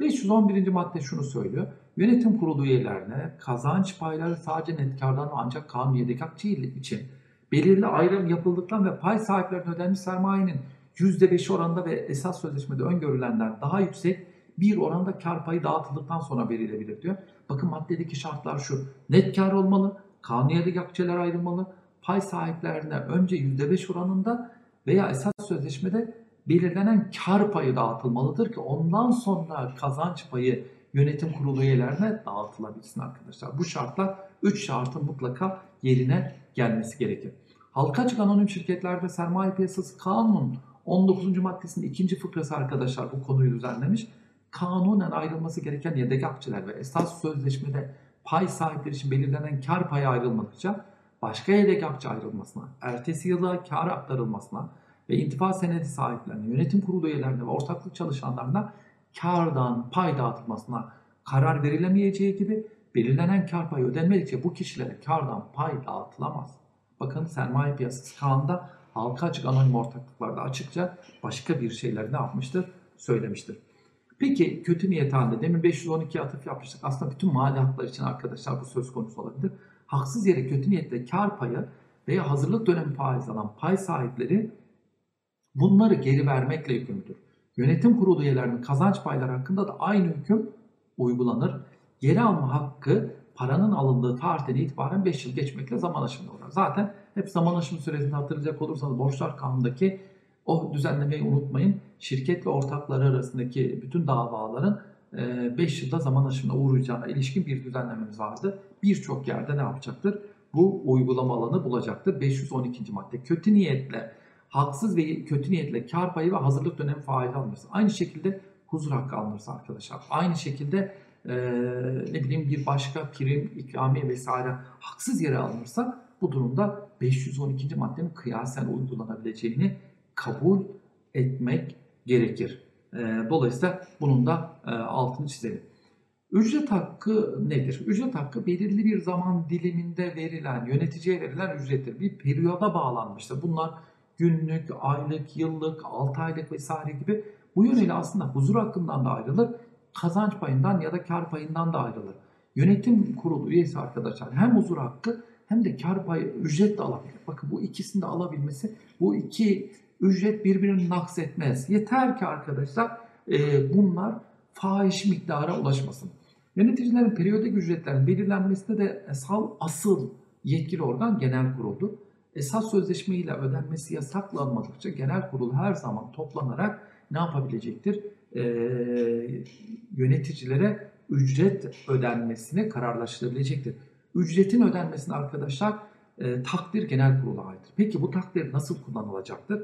A: 511. madde şunu söylüyor. Yönetim kurulu üyelerine kazanç payları sadece net kardan ancak kanuniyedeki akçe için belirli ayrım yapıldıktan ve pay sahiplerine ödenmiş sermayenin %5 oranında ve esas sözleşmede öngörülenden daha yüksek bir oranda kar payı dağıtıldıktan sonra verilebilir diyor. Bakın maddedeki şartlar şu. Net kar olmalı, kanuniyedeki akçeler ayrılmalı, pay sahiplerine önce %5 oranında veya esas sözleşmede belirlenen kar payı dağıtılmalıdır ki ondan sonra kazanç payı yönetim kurulu üyelerine dağıtılabilsin arkadaşlar. Bu şartlar 3 şartın mutlaka yerine gelmesi gerekir. Halka açık anonim şirketlerde sermaye piyasası kanun 19. maddesinin ikinci fıkrası arkadaşlar bu konuyu düzenlemiş. Kanunen ayrılması gereken yedek akçeler ve esas sözleşmede pay sahipleri için belirlenen kar payı ayrılmadıkça başka yedek akçe ayrılmasına, ertesi yıla kar aktarılmasına ve intifa senedi sahiplerine, yönetim kurulu üyelerine ve ortaklık çalışanlarına kardan pay dağıtılmasına karar verilemeyeceği gibi belirlenen kar payı ödenmedikçe bu kişilere kardan pay dağıtılamaz. Bakın sermaye piyasası kanunda halka açık anonim ortaklıklarda açıkça başka bir şeyler ne yapmıştır? Söylemiştir. Peki kötü niyet halinde demin 512 atıf yapmıştık. Aslında bütün mali haklar için arkadaşlar bu söz konusu olabilir. Haksız yere kötü niyetle kar payı veya hazırlık dönemi faiz alan pay sahipleri bunları geri vermekle yükümlüdür. Yönetim kurulu üyelerinin kazanç payları hakkında da aynı hüküm uygulanır. Geri alma hakkı paranın alındığı tarihten itibaren 5 yıl geçmekle zaman aşımına uğrar. Zaten hep zaman aşımı süresini hatırlayacak olursanız borçlar kanundaki o düzenlemeyi unutmayın. Şirket ve ortakları arasındaki bütün davaların 5 yılda zaman aşımına uğrayacağına ilişkin bir düzenlememiz vardı. Birçok yerde ne yapacaktır? Bu uygulama alanı bulacaktır. 512. madde kötü niyetle, haksız ve kötü niyetle kar payı ve hazırlık dönemi faiz alınırsa. Aynı şekilde huzur hakkı alınırsa arkadaşlar. Aynı şekilde e, ne bileyim bir başka prim, ikramiye vesaire haksız yere alınırsa bu durumda 512. maddenin kıyasen uygulanabileceğini kabul etmek gerekir. E, dolayısıyla bunun da e, altını çizelim. Ücret hakkı nedir? Ücret hakkı belirli bir zaman diliminde verilen, yöneticiye verilen ücrettir. Bir periyoda bağlanmıştır. Bunlar günlük, aylık, yıllık, 6 aylık vesaire gibi bu yönüyle aslında huzur hakkından da ayrılır, kazanç payından ya da kar payından da ayrılır. Yönetim kurulu üyesi arkadaşlar hem huzur hakkı hem de kar payı ücret de alabilir. Bakın bu ikisini de alabilmesi bu iki ücret birbirini naks etmez. Yeter ki arkadaşlar e, bunlar fahiş miktara ulaşmasın. Yöneticilerin periyodik ücretlerin belirlenmesinde de asal, asıl yetkili organ genel kuruldur. Esas sözleşme ile ödenmesi yasaklanmadıkça genel kurul her zaman toplanarak ne yapabilecektir? E, yöneticilere ücret ödenmesine kararlaştırabilecektir. Ücretin ödenmesini arkadaşlar e, takdir genel kurula aittir. Peki bu takdir nasıl kullanılacaktır?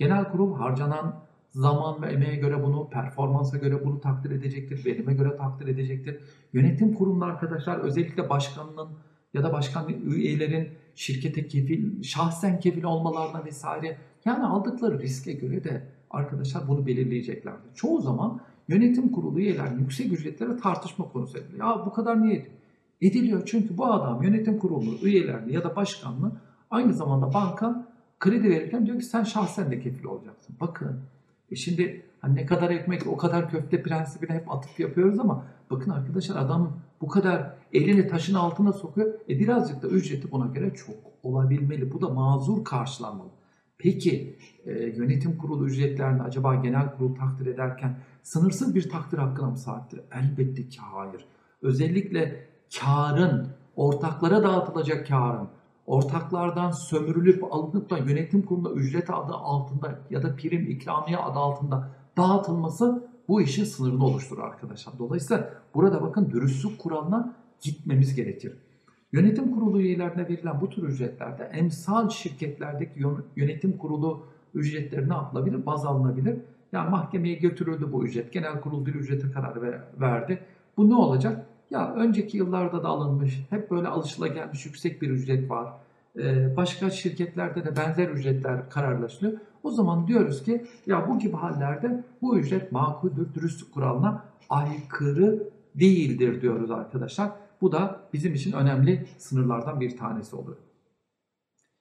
A: Genel kurul harcanan zaman ve emeğe göre bunu, performansa göre bunu takdir edecektir, verime göre takdir edecektir. Yönetim kurulunda arkadaşlar özellikle başkanının ya da başkan üyelerin şirkete kefil, şahsen kefil olmalarına vesaire yani aldıkları riske göre de arkadaşlar bunu belirleyeceklerdir. Çoğu zaman yönetim kurulu üyelerinin yüksek ücretlere tartışma konusu ediliyor. Ya bu kadar niye ediliyor? Ediliyor çünkü bu adam yönetim kurulu üyelerini ya da başkanını aynı zamanda banka kredi verirken diyor ki sen şahsen de kefil olacaksın. Bakın e şimdi hani ne kadar ekmek o kadar köfte prensibine hep atıf yapıyoruz ama bakın arkadaşlar adam bu kadar elini taşın altına sokuyor. E birazcık da ücreti buna göre çok olabilmeli. Bu da mazur karşılanmalı. Peki e, yönetim kurulu ücretlerini acaba genel kurul takdir ederken sınırsız bir takdir hakkına mı sahiptir? Elbette ki hayır. Özellikle karın, ortaklara dağıtılacak karın, ortaklardan sömürülüp alınıp da yönetim kurulunda ücret adı altında ya da prim ikramiye adı altında dağıtılması bu işin sınırını oluşturur arkadaşlar. Dolayısıyla burada bakın dürüstlük kuralına gitmemiz gerekir. Yönetim kurulu üyelerine verilen bu tür ücretlerde emsal şirketlerdeki yönetim kurulu ücretleri ne yapılabilir? Baz alınabilir. Yani mahkemeye götürüldü bu ücret. Genel kurul bir ücrete karar verdi. Bu ne olacak? Ya önceki yıllarda da alınmış, hep böyle alışılagelmiş yüksek bir ücret var. Ee, başka şirketlerde de benzer ücretler kararlaşılıyor. O zaman diyoruz ki ya bu gibi hallerde bu ücret makuldür, dürüstlük kuralına aykırı değildir diyoruz arkadaşlar. Bu da bizim için önemli sınırlardan bir tanesi oluyor.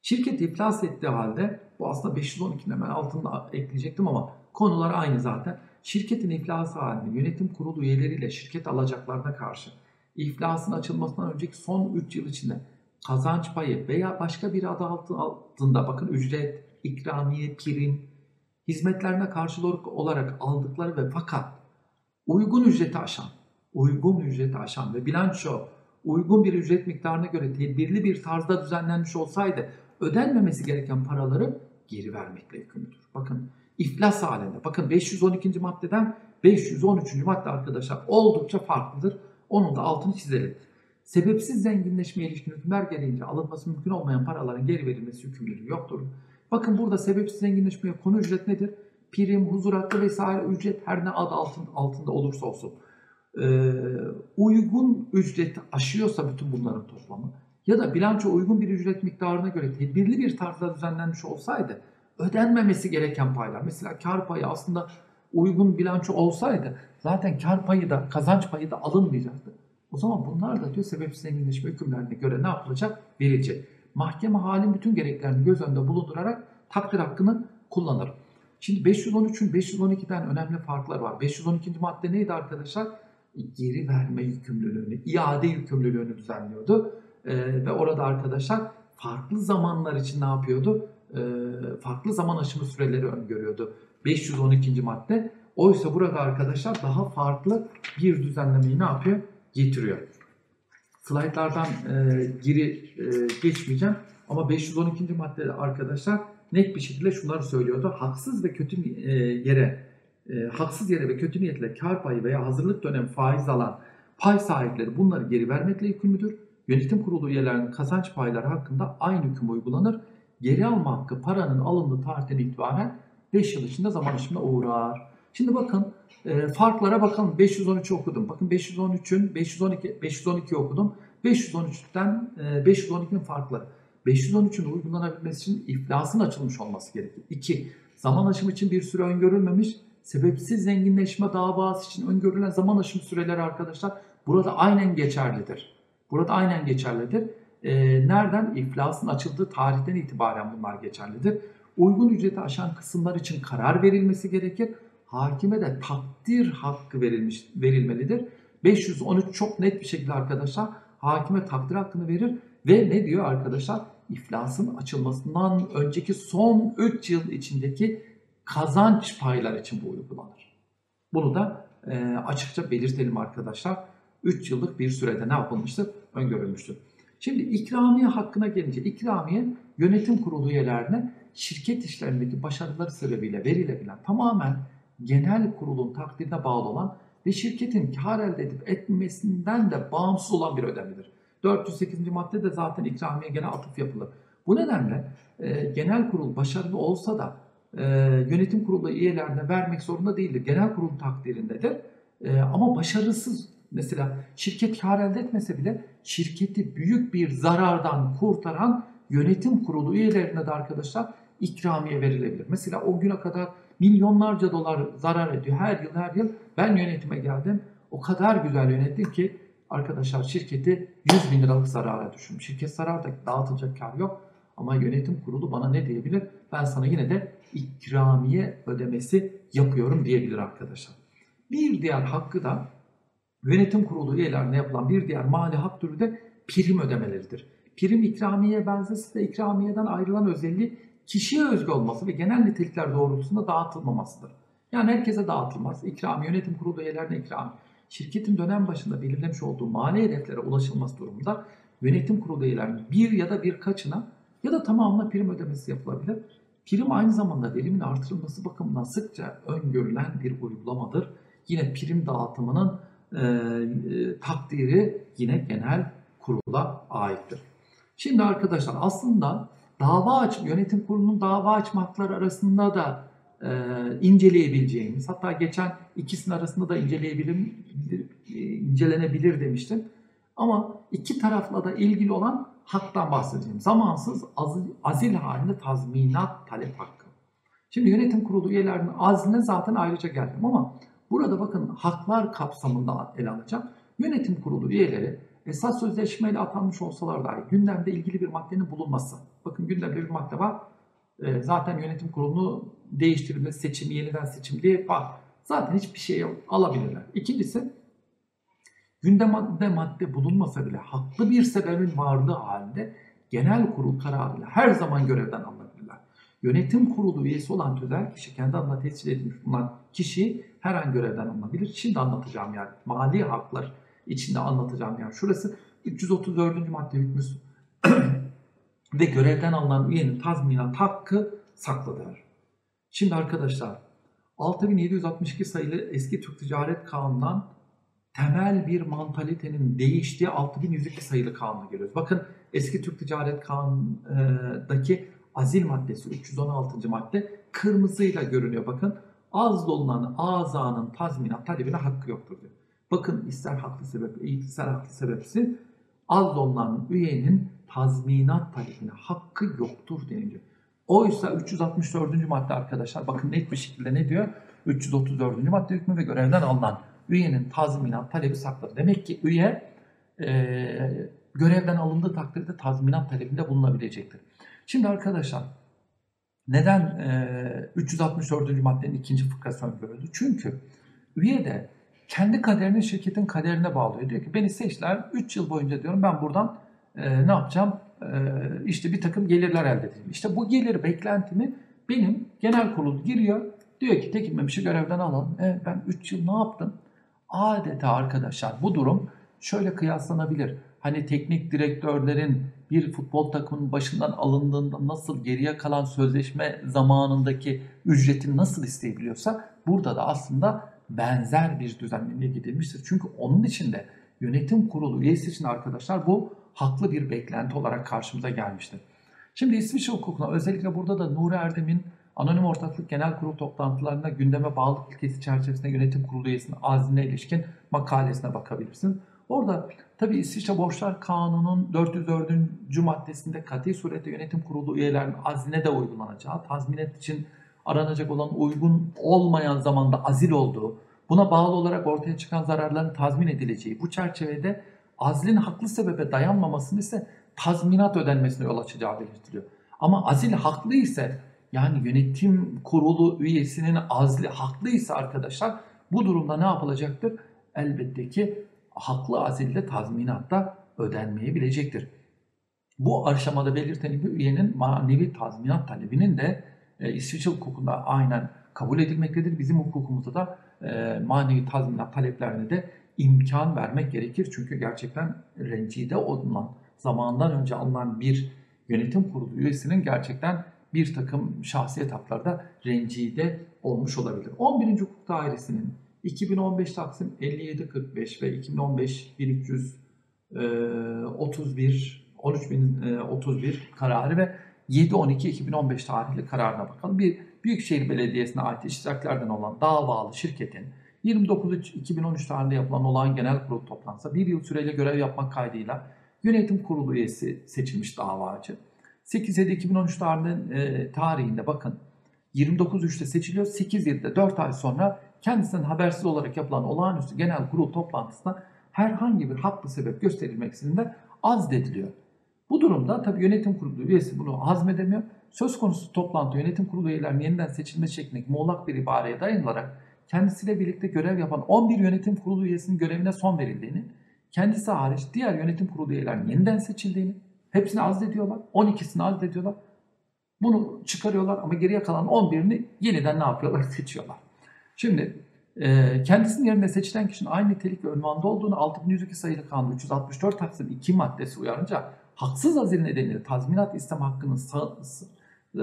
A: Şirket iflas ettiği halde bu aslında 512'nin hemen altında ekleyecektim ama konular aynı zaten. Şirketin iflası halinde yönetim kurulu üyeleriyle şirket alacaklarına karşı iflasın açılmasından önceki son 3 yıl içinde kazanç payı veya başka bir adı altında bakın ücret, ikramiye, prim, hizmetlerine karşılık olarak aldıkları ve fakat uygun ücreti aşan, uygun ücreti aşan ve bilanço uygun bir ücret miktarına göre tedbirli bir tarzda düzenlenmiş olsaydı ödenmemesi gereken paraları geri vermekle yükümlüdür. Bakın iflas halinde. Bakın 512. maddeden 513. madde arkadaşlar oldukça farklıdır. Onun da altını çizelim. Sebepsiz zenginleşmeye ilişkin hükümler gereğince alınması mümkün olmayan paraların geri verilmesi yükümlülüğü yoktur. Bakın burada sebepsiz zenginleşmeye konu ücret nedir? Prim, huzur hakkı vesaire ücret her ne adı altın, altında olursa olsun. Ee, uygun ücret aşıyorsa bütün bunların toplamı ya da bilanço uygun bir ücret miktarına göre tedbirli bir tarzda düzenlenmiş olsaydı ödenmemesi gereken paylar mesela kar payı aslında uygun bilanço olsaydı zaten kar payı da kazanç payı da alınmayacaktı. O zaman bunlar da diyor sebepsiz zenginleşme hükümlerine göre ne yapılacak? Verilecek. Mahkeme halin bütün gereklerini göz önünde bulundurarak takdir hakkını kullanır. Şimdi 513'ün 512'den önemli farklar var. 512. madde neydi arkadaşlar? Geri verme yükümlülüğünü, iade yükümlülüğünü düzenliyordu. Ee, ve orada arkadaşlar farklı zamanlar için ne yapıyordu? Ee, farklı zaman aşımı süreleri öngörüyordu. 512. madde. Oysa burada arkadaşlar daha farklı bir düzenlemeyi ne yapıyor? Getiriyor. Slaytlardan e, geri e, geçmeyeceğim. Ama 512. maddede arkadaşlar net bir şekilde şunları söylüyordu. Haksız ve kötü e, yere e, haksız yere ve kötü niyetle kar payı veya hazırlık dönemi faiz alan pay sahipleri bunları geri vermekle yükümlüdür. Yönetim kurulu üyelerinin kazanç payları hakkında aynı hüküm uygulanır. Geri alma hakkı paranın alındığı tarihten itibaren 5 yıl içinde zaman aşımına uğrar. Şimdi bakın e, farklara bakalım. 513 okudum. Bakın 513'ün 512 512 okudum. 513'ten e, 512'nin farkları. 513'ün uygulanabilmesi için iflasın açılmış olması gerekir. 2. Zaman aşımı için bir süre öngörülmemiş. Sebepsiz zenginleşme davası için öngörülen zaman aşımı süreleri arkadaşlar burada aynen geçerlidir. Burada aynen geçerlidir. E, nereden? İflasın açıldığı tarihten itibaren bunlar geçerlidir. Uygun ücreti aşan kısımlar için karar verilmesi gerekir. Hakime de takdir hakkı verilmiş verilmelidir. 513 çok net bir şekilde arkadaşlar hakime takdir hakkını verir ve ne diyor arkadaşlar? İflasın açılmasından önceki son 3 yıl içindeki kazanç paylar için bu uygulanır. Bunu da e, açıkça belirtelim arkadaşlar. 3 yıllık bir sürede ne yapılmıştır? Öngörülmüştür. Şimdi ikramiye hakkına gelince ikramiye yönetim kurulu üyelerine şirket işlerindeki başarıları sebebiyle verilebilen tamamen genel kurulun takdirine bağlı olan ve şirketin kar elde edip etmesinden de bağımsız olan bir ödemedir. 408. maddede zaten ikramiye gene atıf yapılır. Bu nedenle e, genel kurul başarılı olsa da e, yönetim kurulu üyelerine vermek zorunda değildir. Genel kurul takdirindedir. E, ama başarısız mesela şirket kar elde etmese bile şirketi büyük bir zarardan kurtaran yönetim kurulu üyelerine de arkadaşlar ikramiye verilebilir. Mesela o güne kadar milyonlarca dolar zarar ediyor her yıl her yıl. Ben yönetime geldim. O kadar güzel yönettim ki arkadaşlar şirketi 100 bin liralık zarara düşürmüş. Şirket zararda dağıtılacak kar yok. Ama yönetim kurulu bana ne diyebilir? Ben sana yine de ikramiye ödemesi yapıyorum diyebilir arkadaşlar. Bir diğer hakkı da yönetim kurulu üyelerine yapılan bir diğer mali hak türü de prim ödemeleridir. Prim ikramiye benzesi de ikramiyeden ayrılan özelliği kişiye özgü olması ve genel nitelikler doğrultusunda dağıtılmamasıdır. Yani herkese dağıtılmaz. İkrami, yönetim kurulu üyelerine ikram. Şirketin dönem başında belirlemiş olduğu mali hedeflere ulaşılması durumunda yönetim kurulu üyelerinin bir ya da birkaçına ya da tamamına prim ödemesi yapılabilir. Prim aynı zamanda verimin artırılması bakımından sıkça öngörülen bir uygulamadır. Yine prim dağıtımının e, e, takdiri yine genel kurula aittir. Şimdi arkadaşlar aslında dava aç yönetim kurulunun dava açma hakları arasında da e, inceleyebileceğimiz hatta geçen ikisinin arasında da inceleyebilir, incelenebilir demiştim. Ama iki tarafla da ilgili olan haktan bahsedeceğim. Zamansız azil, azil halinde tazminat talep hakkı. Şimdi yönetim kurulu üyelerinin azline zaten ayrıca geldim ama burada bakın haklar kapsamında ele alacağım. Yönetim kurulu üyeleri esas sözleşmeyle atanmış olsalar dahi gündemde ilgili bir maddenin bulunması. Bakın gündemde bir madde var. E, zaten yönetim kurulunu değiştirilme, seçimi, yeniden seçim diye var. Zaten hiçbir şey alabilirler. İkincisi gündemde madde bulunmasa bile haklı bir sebebin varlığı halinde genel kurul kararıyla her zaman görevden alınabilirler. Yönetim kurulu üyesi olan tüzel kişi kendi adına tescil edilmiş bulunan kişi her an görevden alınabilir. Şimdi anlatacağım yani mali haklar içinde anlatacağım yani şurası 334. madde hükmü ve görevden alınan üyenin tazminat hakkı saklıdır. Şimdi arkadaşlar 6762 sayılı eski Türk Ticaret Kanunu'ndan temel bir mantalitenin değiştiği 6102 sayılı kanuna görüyoruz. Bakın eski Türk Ticaret Kanunu'ndaki azil maddesi 316. madde kırmızıyla görünüyor. Bakın az dolunan azanın tazminat talebine hakkı yoktur diyor. Bakın ister haklı sebep, ister haklı sebepsiz az dolunan üyenin tazminat talebine hakkı yoktur deniliyor. Oysa 364. madde arkadaşlar bakın net bir şekilde ne diyor? 334. madde hükmü ve görevden alınan üyenin tazminat talebi saklı. Demek ki üye e, görevden alındığı takdirde tazminat talebinde bulunabilecektir. Şimdi arkadaşlar neden e, 364. maddenin ikinci fıkrası öngörüldü? Çünkü üye de kendi kaderini şirketin kaderine bağlıyor. Diyor ki beni seçtiler 3 yıl boyunca diyorum ben buradan e, ne yapacağım? E, işte bir takım gelirler elde edeceğim. İşte bu gelir beklentimi benim genel kurul giriyor. Diyor ki Tekin Memiş'i görevden alalım. E, ben 3 yıl ne yaptım? Adeta arkadaşlar bu durum şöyle kıyaslanabilir. Hani teknik direktörlerin bir futbol takımının başından alındığında nasıl geriye kalan sözleşme zamanındaki ücretini nasıl isteyebiliyorsa burada da aslında benzer bir düzenlemeye gidilmiştir. Çünkü onun içinde yönetim kurulu üyesi için arkadaşlar bu haklı bir beklenti olarak karşımıza gelmiştir. Şimdi İsviçre hukukuna özellikle burada da Nuri Erdem'in Anonim Ortaklık Genel Kurul toplantılarında gündeme bağlı ilkesi çerçevesinde yönetim kurulu üyesinin azline ilişkin makalesine bakabilirsiniz. Orada tabi İsviçre Borçlar Kanunu'nun 404. maddesinde kat'i surette yönetim kurulu üyelerinin azline de uygulanacağı, tazminat için aranacak olan uygun olmayan zamanda azil olduğu, buna bağlı olarak ortaya çıkan zararların tazmin edileceği, bu çerçevede azlin haklı sebebe dayanmamasını ise tazminat ödenmesine yol açacağı belirtiliyor. Ama azil haklı ise yani yönetim kurulu üyesinin azli haklıysa arkadaşlar bu durumda ne yapılacaktır? Elbette ki haklı azilde tazminatta ödenmeyebilecektir. Bu aşamada belirtilen üyenin manevi tazminat talebinin de e, İsviçre hukukunda aynen kabul edilmektedir. Bizim hukukumuzda da e, manevi tazminat taleplerine de imkan vermek gerekir. Çünkü gerçekten rencide olunan, zamandan önce alınan bir yönetim kurulu üyesinin gerçekten bir takım şahsi etaplarda rencide olmuş olabilir. 11. Hukuk Dairesi'nin 2015 Taksim 5745 ve 2015 1331 13031 kararı ve 7-12-2015 tarihli kararına bakalım. Bir Büyükşehir Belediyesi'ne ait iştiraklerden olan davalı şirketin 29-2013 tarihinde yapılan olan genel kurul toplantısı bir yıl süreyle görev yapmak kaydıyla yönetim kurulu üyesi seçilmiş davacı. 8-7-2013 tarihinde, e, tarihinde bakın 29.3'te seçiliyor. 8-7'de 4 ay sonra kendisinden habersiz olarak yapılan olağanüstü genel kurul toplantısında herhangi bir haklı sebep gösterilmeksizin de azdediliyor. Bu durumda tabii yönetim kurulu üyesi bunu hazmedemiyor. Söz konusu toplantı yönetim kurulu üyelerinin yeniden seçilme şeklindeki muğlak bir ibareye dayanılarak kendisiyle birlikte görev yapan 11 yönetim kurulu üyesinin görevine son verildiğini, kendisi hariç diğer yönetim kurulu üyelerinin yeniden seçildiğini, hepsini azlediyorlar, 12'sini azlediyorlar. Bunu çıkarıyorlar ama geriye kalan 11'ini yeniden ne yapıyorlar? Seçiyorlar. Şimdi e, kendisinin yerine seçilen kişinin aynı nitelik ve ünvanda olduğunu 6102 sayılı kanun 364 Taksim 2 maddesi uyarınca haksız azil nedeniyle tazminat isteme hakkının sağ,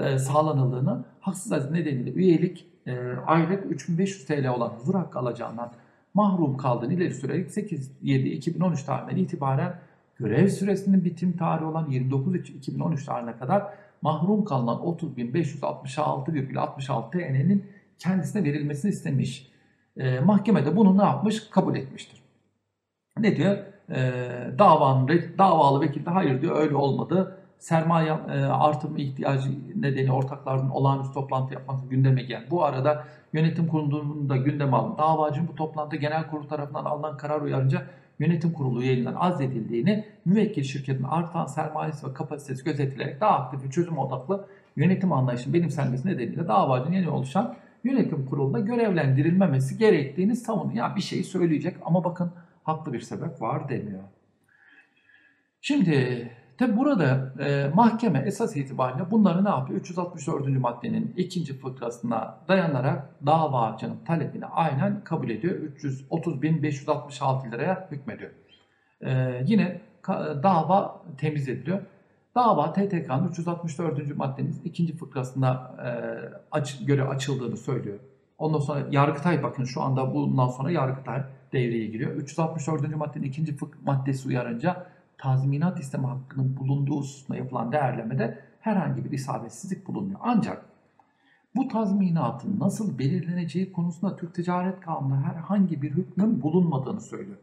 A: e, sağlanıldığını, haksız azil nedeniyle üyelik e, aylık 3500 TL olan huzur hakkı alacağından mahrum kaldığını ileri sürerek 8-7-2013 tarihinden itibaren görev süresinin bitim tarihi olan 29-2013 tarihine kadar mahrum kalınan 30.566,66 TL'nin kendisine verilmesini istemiş. E, mahkeme de bunu ne yapmış? Kabul etmiştir. Ne diyor? E, davanın, davalı vekil de hayır diyor öyle olmadı. Sermaye e, artırma ihtiyacı nedeni ortaklarının olağanüstü toplantı yapması gündeme gel. Bu arada yönetim kurulunun da gündeme alın. Davacının bu toplantıda genel kurul tarafından alınan karar uyarınca yönetim kurulu üyeliğinden azledildiğini, müvekkil şirketin artan sermayesi ve kapasitesi gözetilerek daha aktif ve çözüm odaklı yönetim anlayışının benimsenmesi nedeniyle davacının yeni oluşan yönetim kurulunda görevlendirilmemesi gerektiğini savunuyor. Yani bir şey söyleyecek ama bakın haklı bir sebep var demiyor. Şimdi tabi burada e, mahkeme esas itibariyle bunları ne yapıyor? 364. maddenin ikinci fıkrasına dayanarak davacının talebini aynen kabul ediyor. 330.566 liraya hükmediyor. E, yine dava temiz ediliyor. Dava TTK'nın 364. maddenin ikinci fıkrasına e, aç, göre açıldığını söylüyor. Ondan sonra Yargıtay bakın şu anda bundan sonra Yargıtay devreye giriyor. 364. maddenin ikinci fık maddesi uyarınca tazminat isteme hakkının bulunduğu hususunda yapılan değerlemede herhangi bir isabetsizlik bulunmuyor. Ancak bu tazminatın nasıl belirleneceği konusunda Türk Ticaret Kanunu'nda herhangi bir hükmün bulunmadığını söylüyor.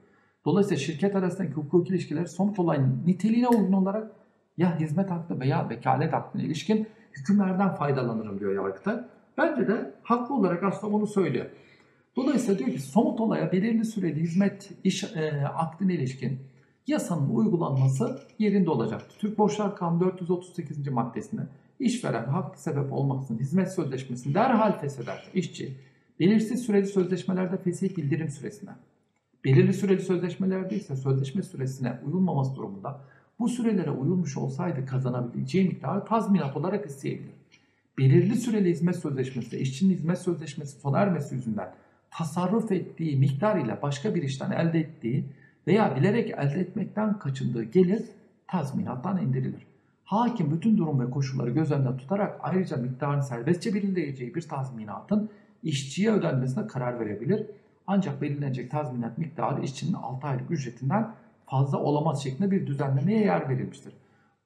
A: Dolayısıyla şirket arasındaki hukuki ilişkiler somut olayın niteliğine uygun olarak ya hizmet hakkı veya vekalet hakkına ilişkin hükümlerden faydalanırım diyor Yargıtay. Bence de haklı olarak aslında bunu söylüyor. Dolayısıyla diyor ki somut olaya belirli süreli hizmet iş e, akdine ilişkin yasanın uygulanması yerinde olacaktır. Türk Borçlar Kanunu 438. maddesine işveren haklı sebep olmaksızın hizmet sözleşmesini derhal fesheder işçi belirsiz süreli sözleşmelerde fesih bildirim süresine belirli süreli sözleşmelerde ise sözleşme süresine uyulmaması durumunda bu sürelere uyulmuş olsaydı kazanabileceği miktarı tazminat olarak isteyebilir. Belirli süreli hizmet sözleşmesi, işçinin hizmet sözleşmesi sona ermesi yüzünden tasarruf ettiği miktar ile başka bir işten elde ettiği veya bilerek elde etmekten kaçındığı gelir tazminattan indirilir. Hakim bütün durum ve koşulları göz önünde tutarak ayrıca miktarın serbestçe belirleyeceği bir tazminatın işçiye ödenmesine karar verebilir. Ancak belirlenecek tazminat miktarı işçinin 6 aylık ücretinden fazla olamaz şeklinde bir düzenlemeye yer verilmiştir.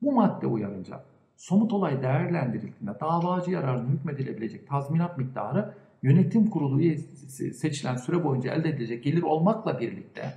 A: Bu madde uyarınca somut olay değerlendirildiğinde davacı yararına hükmedilebilecek tazminat miktarı yönetim kurulu üyesi seçilen süre boyunca elde edilecek gelir olmakla birlikte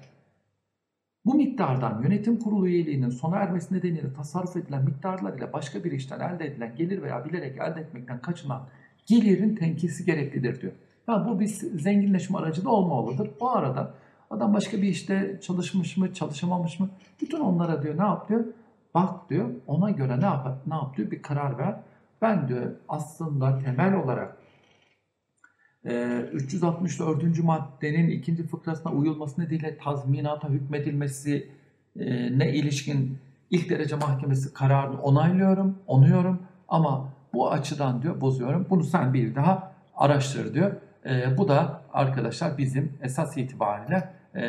A: bu miktardan yönetim kurulu üyeliğinin sona ermesi nedeniyle tasarruf edilen miktarlar ile başka bir işten elde edilen gelir veya bilerek elde etmekten kaçınan gelirin tenkisi gereklidir diyor. Yani bu bir zenginleşme aracı da olmamalıdır. Bu arada adam başka bir işte çalışmış mı, çalışamamış mı? Bütün onlara diyor ne yap diyor? Bak diyor ona göre ne yap, ne yap diyor bir karar ver. Ben diyor aslında temel olarak 364. maddenin ikinci fıkrasına uyulması nedeniyle tazminata hükmedilmesi ne ilişkin ilk derece mahkemesi kararını onaylıyorum, onuyorum ama bu açıdan diyor bozuyorum. Bunu sen bir daha araştır diyor. E, bu da arkadaşlar bizim esas itibariyle e,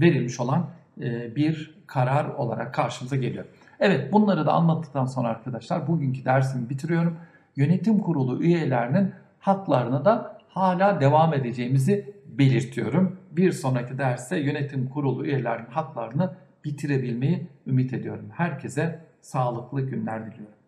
A: verilmiş olan e, bir karar olarak karşımıza geliyor. Evet bunları da anlattıktan sonra arkadaşlar bugünkü dersimi bitiriyorum. Yönetim kurulu üyelerinin haklarını da hala devam edeceğimizi belirtiyorum. Bir sonraki derste yönetim kurulu üyelerinin haklarını bitirebilmeyi ümit ediyorum. Herkese sağlıklı günler diliyorum.